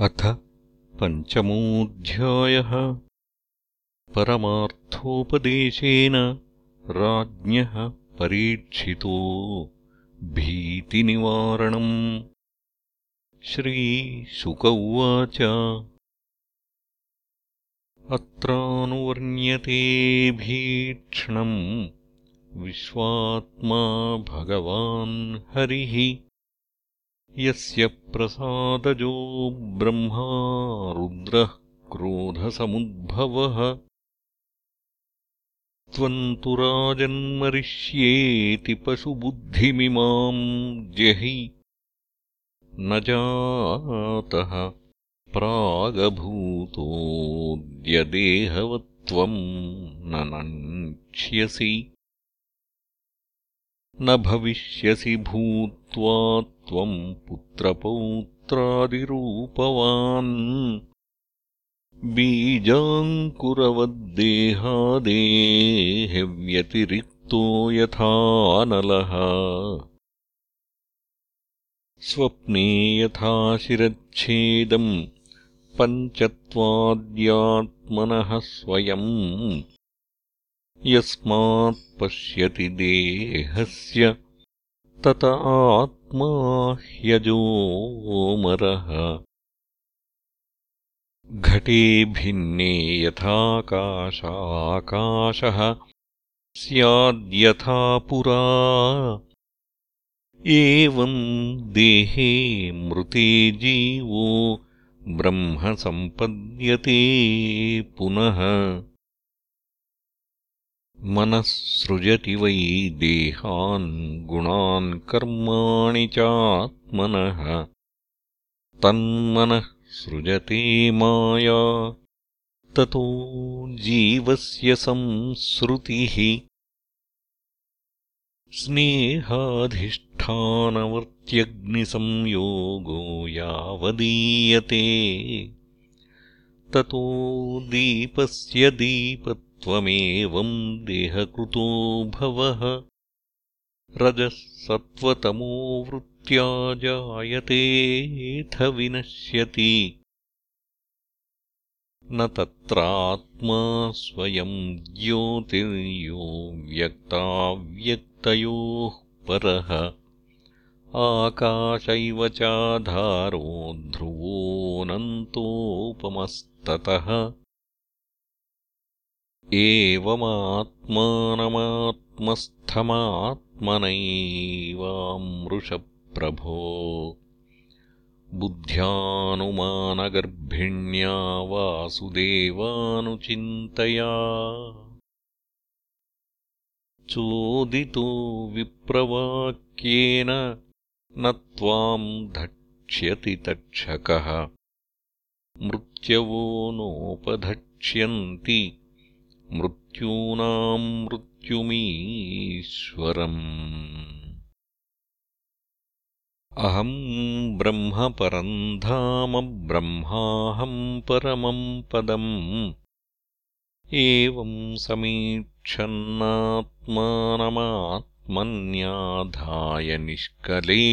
अथ पञ्चमोऽध्यायः। परमार्थोपदेशेन राज्ञः परीक्षितो। भीतिनिवारणम्। श्रीशुक उवाच। अत्रानुवर्ण्यते भीक्ष्णम्। विश्वात्मा भगवान् हरिः यस्य प्रसादजो ब्रह्मा रुद्रः क्रोधसमुद्भवः। त्वम् तु राजन्मरिष्येति पशुबुद्धिमिमाम् जहि न जातः प्रागभूतोऽद्यदेहवत्त्वम् न नक्ष्यसि न भविष्यसि भूत्वा त्वम् पुत्रपौत्रादिरूपवान्। बीजाङ्कुरवद्देहादेहव्यतिरिक्तो यथानलः स्वप्ने यथा शिरच्छेदम् पञ्चत्वाद्यात्मनः स्वयम् यस्मात् पश्यति देहस्य तत आत्मा ह्यजोमरः घटे भिन्ने यथाकाशाकाशः स्याद्यथा पुरा। एवम् देहे मृते जीवो ब्रह्म सम्पद्यते पुनः मनः सृजति वै देहान् गुणान् कर्माणि चात्मनः। तन्मनः सृजते माया ततो जीवस्य संसृतिः। स्नेहाधिष्ठानवर्त्यग्निसंयोगो यावदीयते ततो दीपस्य दीप त्वमेवम् देहकृतो भवः। रजः सत्त्वतमो वृत्त्या जायतेऽथ विनश्यति। न तत्रात्मा स्वयम् ज्योतिर्यो व्यक्ताव्यक्तयोः परः। आकाश इव चाधारो ध्रुवोऽनन्तोपमस्ततः एवमात्मानमात्मस्थमात्मनैवामृषप्रभो। बुद्ध्यानुमानगर्भिण्या वासुदेवानुचिन्तया। चोदितो विप्रवाक्येन न त्वाम् धक्ष्यति तक्षकः। मृत्यवो नोपधक्ष्यन्ति मृत्यूनाम् मृत्युमीश्वरम्। अहम् ब्रह्म परम् धाम ब्रह्माहम् परमम् पदम्। एवम् समीक्षन्नात्मानमात्मन्याधाय निष्कले।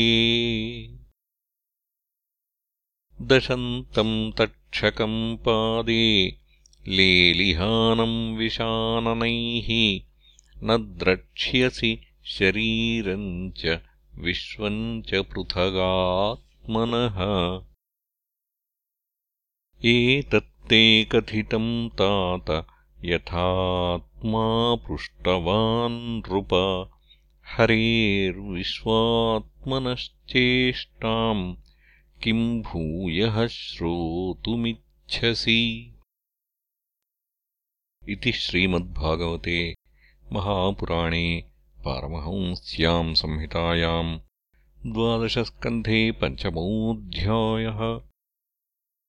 दशन्तम् तक्षकम् पादे लेलिहानम् विशाननैः न द्रक्ष्यसि शरीरम् च विश्वम् च पृथगात्मनः। एतत्ते कथितम् तात यथात्मा पृष्टवान् नृप। हरेर्विश्वात्मनश्चेष्टाम् किम् भूयः श्रोतुमिच्छसि इति श्रीमद्भागवते महापुराणे पारमहंस्याम् संहितायाम् द्वादशस्कन्धे पञ्चमोऽध्यायः